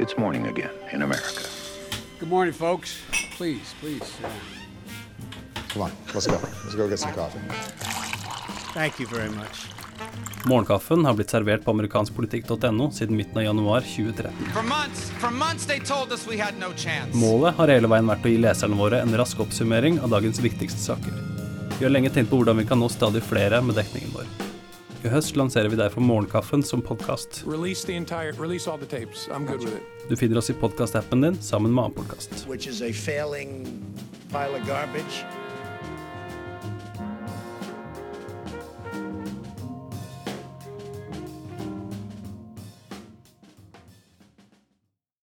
It's morning again in America. Good morning, folks. Please, please. Uh, Come on, let's go. Let's go get some coffee. thank you very much. Morgenkaffen har blitt servert på amerikanskpolitikk.no siden midten av januar 2013. For months, for months they told us we had no. Målet har hele veien vært å gi leserne våre en rask oppsummering av dagens viktigste saker. Vi har lenge tenkt på hvordan vi kan nå stadig flere med dekningen vår. I høst lanserer vi derfor Morgenkaffen som podkast. Du finner oss i podkastappen din sammen med annen podkast.